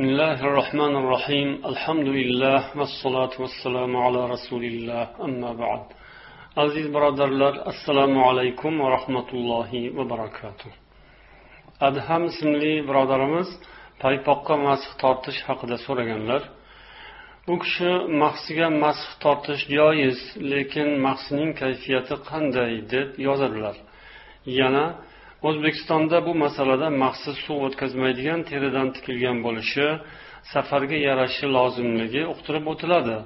بسم الله الرحمن الرحيم الحمد لله والصلاة والسلام على رسول الله أما بعد aziz birodarlar assalomu alaykum va rahmatullohi va barakatuh adham ismli birodarimiz paypoqqa masx tortish haqida so'raganlar u kishi mahsiga masx tortish joiz lekin mahsining kayfiyati qanday deb yozadilar yana o'zbekistonda bu masalada maxsus suv o'tkazmaydigan teridan tikilgan bo'lishi safarga yarashi lozimligi uqtirib o'tiladi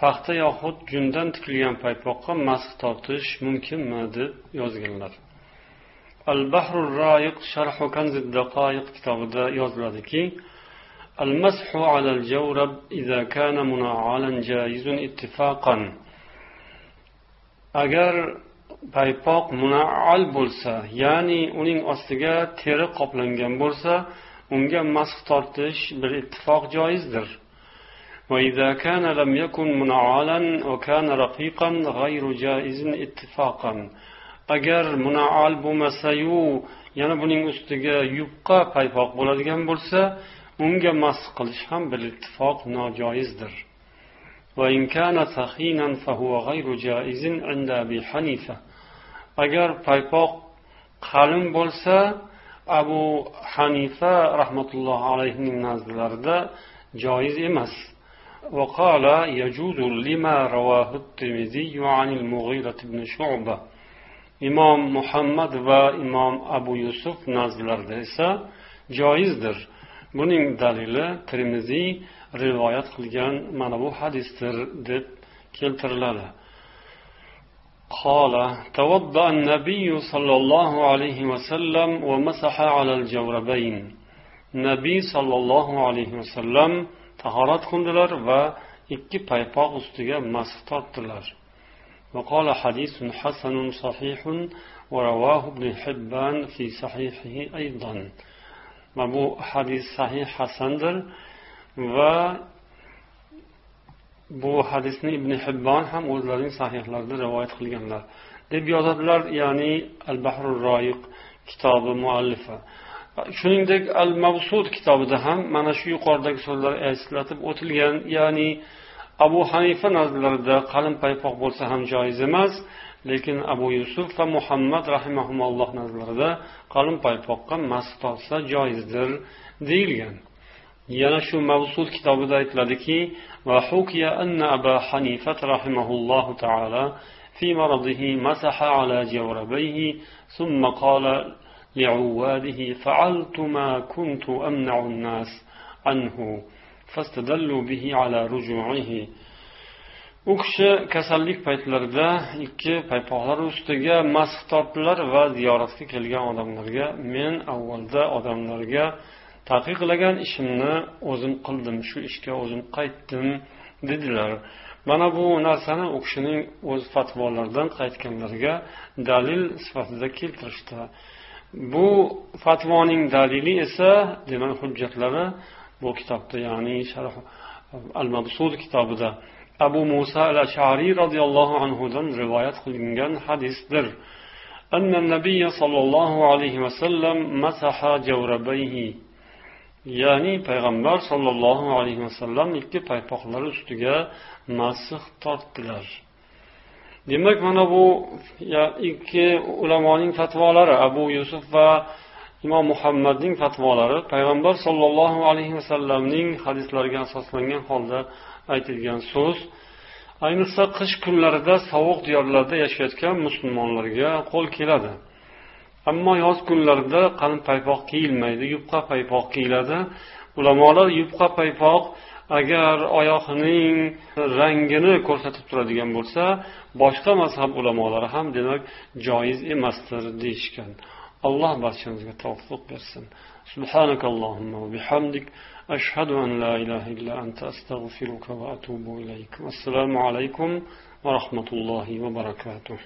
paxta yoxud jundan tikilgan paypoqqa masx tortish mumkinmi deb yozganlar al bahru royiq sharhu daqoyiq kitobida yoziladiki المسح على الجورب إذا كان منعلا جائز اتفاقا agar paypoq munaal bo'lsa ya'ni uning ostiga teri qoplangan bo'lsa unga masx tortish bir ittifoq joizdir وإذا كان لم يكن منعالا وكان رقيقا غير جائز اتفاقا agar munaal bo'lmasayu yana buning ustiga yupqa paypoq bo'ladigan bo'lsa unga masx qilish ham bil ittifoq nojoizdir وإن كان ثخينا فهو غير جائز عند أبي حنيفة agar paypoq qalin bo'lsa abu hanifa rahmatullohi alayhining nazdlarida joiz emas وقال يجوز لما رواه الترمذي عن المغيرة بن شعبة imom muhammad va imom abu yusuf nazdlarida esa joizdir buning dalili termiziy rivoyat qilgan mana bu hadisdir deb keltiriladi قال توضأ النبي صلى الله عليه وسلم ومسح على الجوربين. نبي صلى الله عليه وسلم تهارت خندلر و اكي پايپاق استيگا مسح تارتلر وقال حديث حسن صحيح ورواه ابن حبان في صحيحه أيضا. ما بو حديث صحيح حسن در و bu hadisni ibn hibbon ham o'zlarining sahihlarida rivoyat qilganlar. Deb yozadilar ya'ni al bahrul royiq kitobi muallifi. Shuningdek al mavsud kitobida ham mana shu yuqoridagi so'zlar eslatib o'tilgan ya'ni abu hanifa nazdlarida qalin paypoq bo'lsa ham joiz emas lekin abu yusuf va muhammad rahimahumalloh nazarlarida qalin paypoqqa mas tortsa joizdir deyilgan. yana shu mavsul kitobida aytiladiki وحكي أن أبا حنيفة رحمه الله تعالى في مرضه مسح على جوربيه ثم قال لعواده فعلت ما كنت أمنع الناس عنه فاستدلوا به على رجوعه u kishi kasallik paytlarida ikki paypoqlar ustiga masx tortdilar va ziyoratga kelgan odamlarga men avvalda odamlarga taqiqlagan ishimni o'zim qildim shu ishga o'zim qaytdim dedilar mana bu narsani u kishining o'z fatvolaridan qaytganlariga dalil sifatida keltirishdi bu fatvoning dalili esa demak hujjatlari bu kitobda ya'ni sharh al mabsud kitobida abu muso al ashariy roziyallohu anhudan rivoyat qilingan hadisdir أن النبي صلى الله عليه وسلم مسح جوربيه ya'ni payg'ambar sollallohu alayhi vasallam ikki paypoqlari ustiga masih tortdilar. Demak mana bu ikki ulamoning fatvolari abu yusuf va imom muhammadning fatvolari payg'ambar sollallohu alayhi vasallamning hadislariga asoslangan holda aytilgan so'z ayniqsa qish kunlarida sovuq diyorlarda yashayotgan musulmonlarga qo'l keladi. ammo yoz kunlarida qalin paypoq kiyilmaydi yupqa paypoq kiyiladi ulamolar yupqa paypoq agar oyoqning rangini ko'rsatib turadigan bo'lsa boshqa mazhab ulamolari ham demak joiz emasdir deyishgan alloh barchamizga tavfiq bersin سبحانك اللهم وبحمدك أشهد أن لا إله إلا أنت أستغفرك وأتوب إليك والسلام عليكم ورحمة الله وبركاته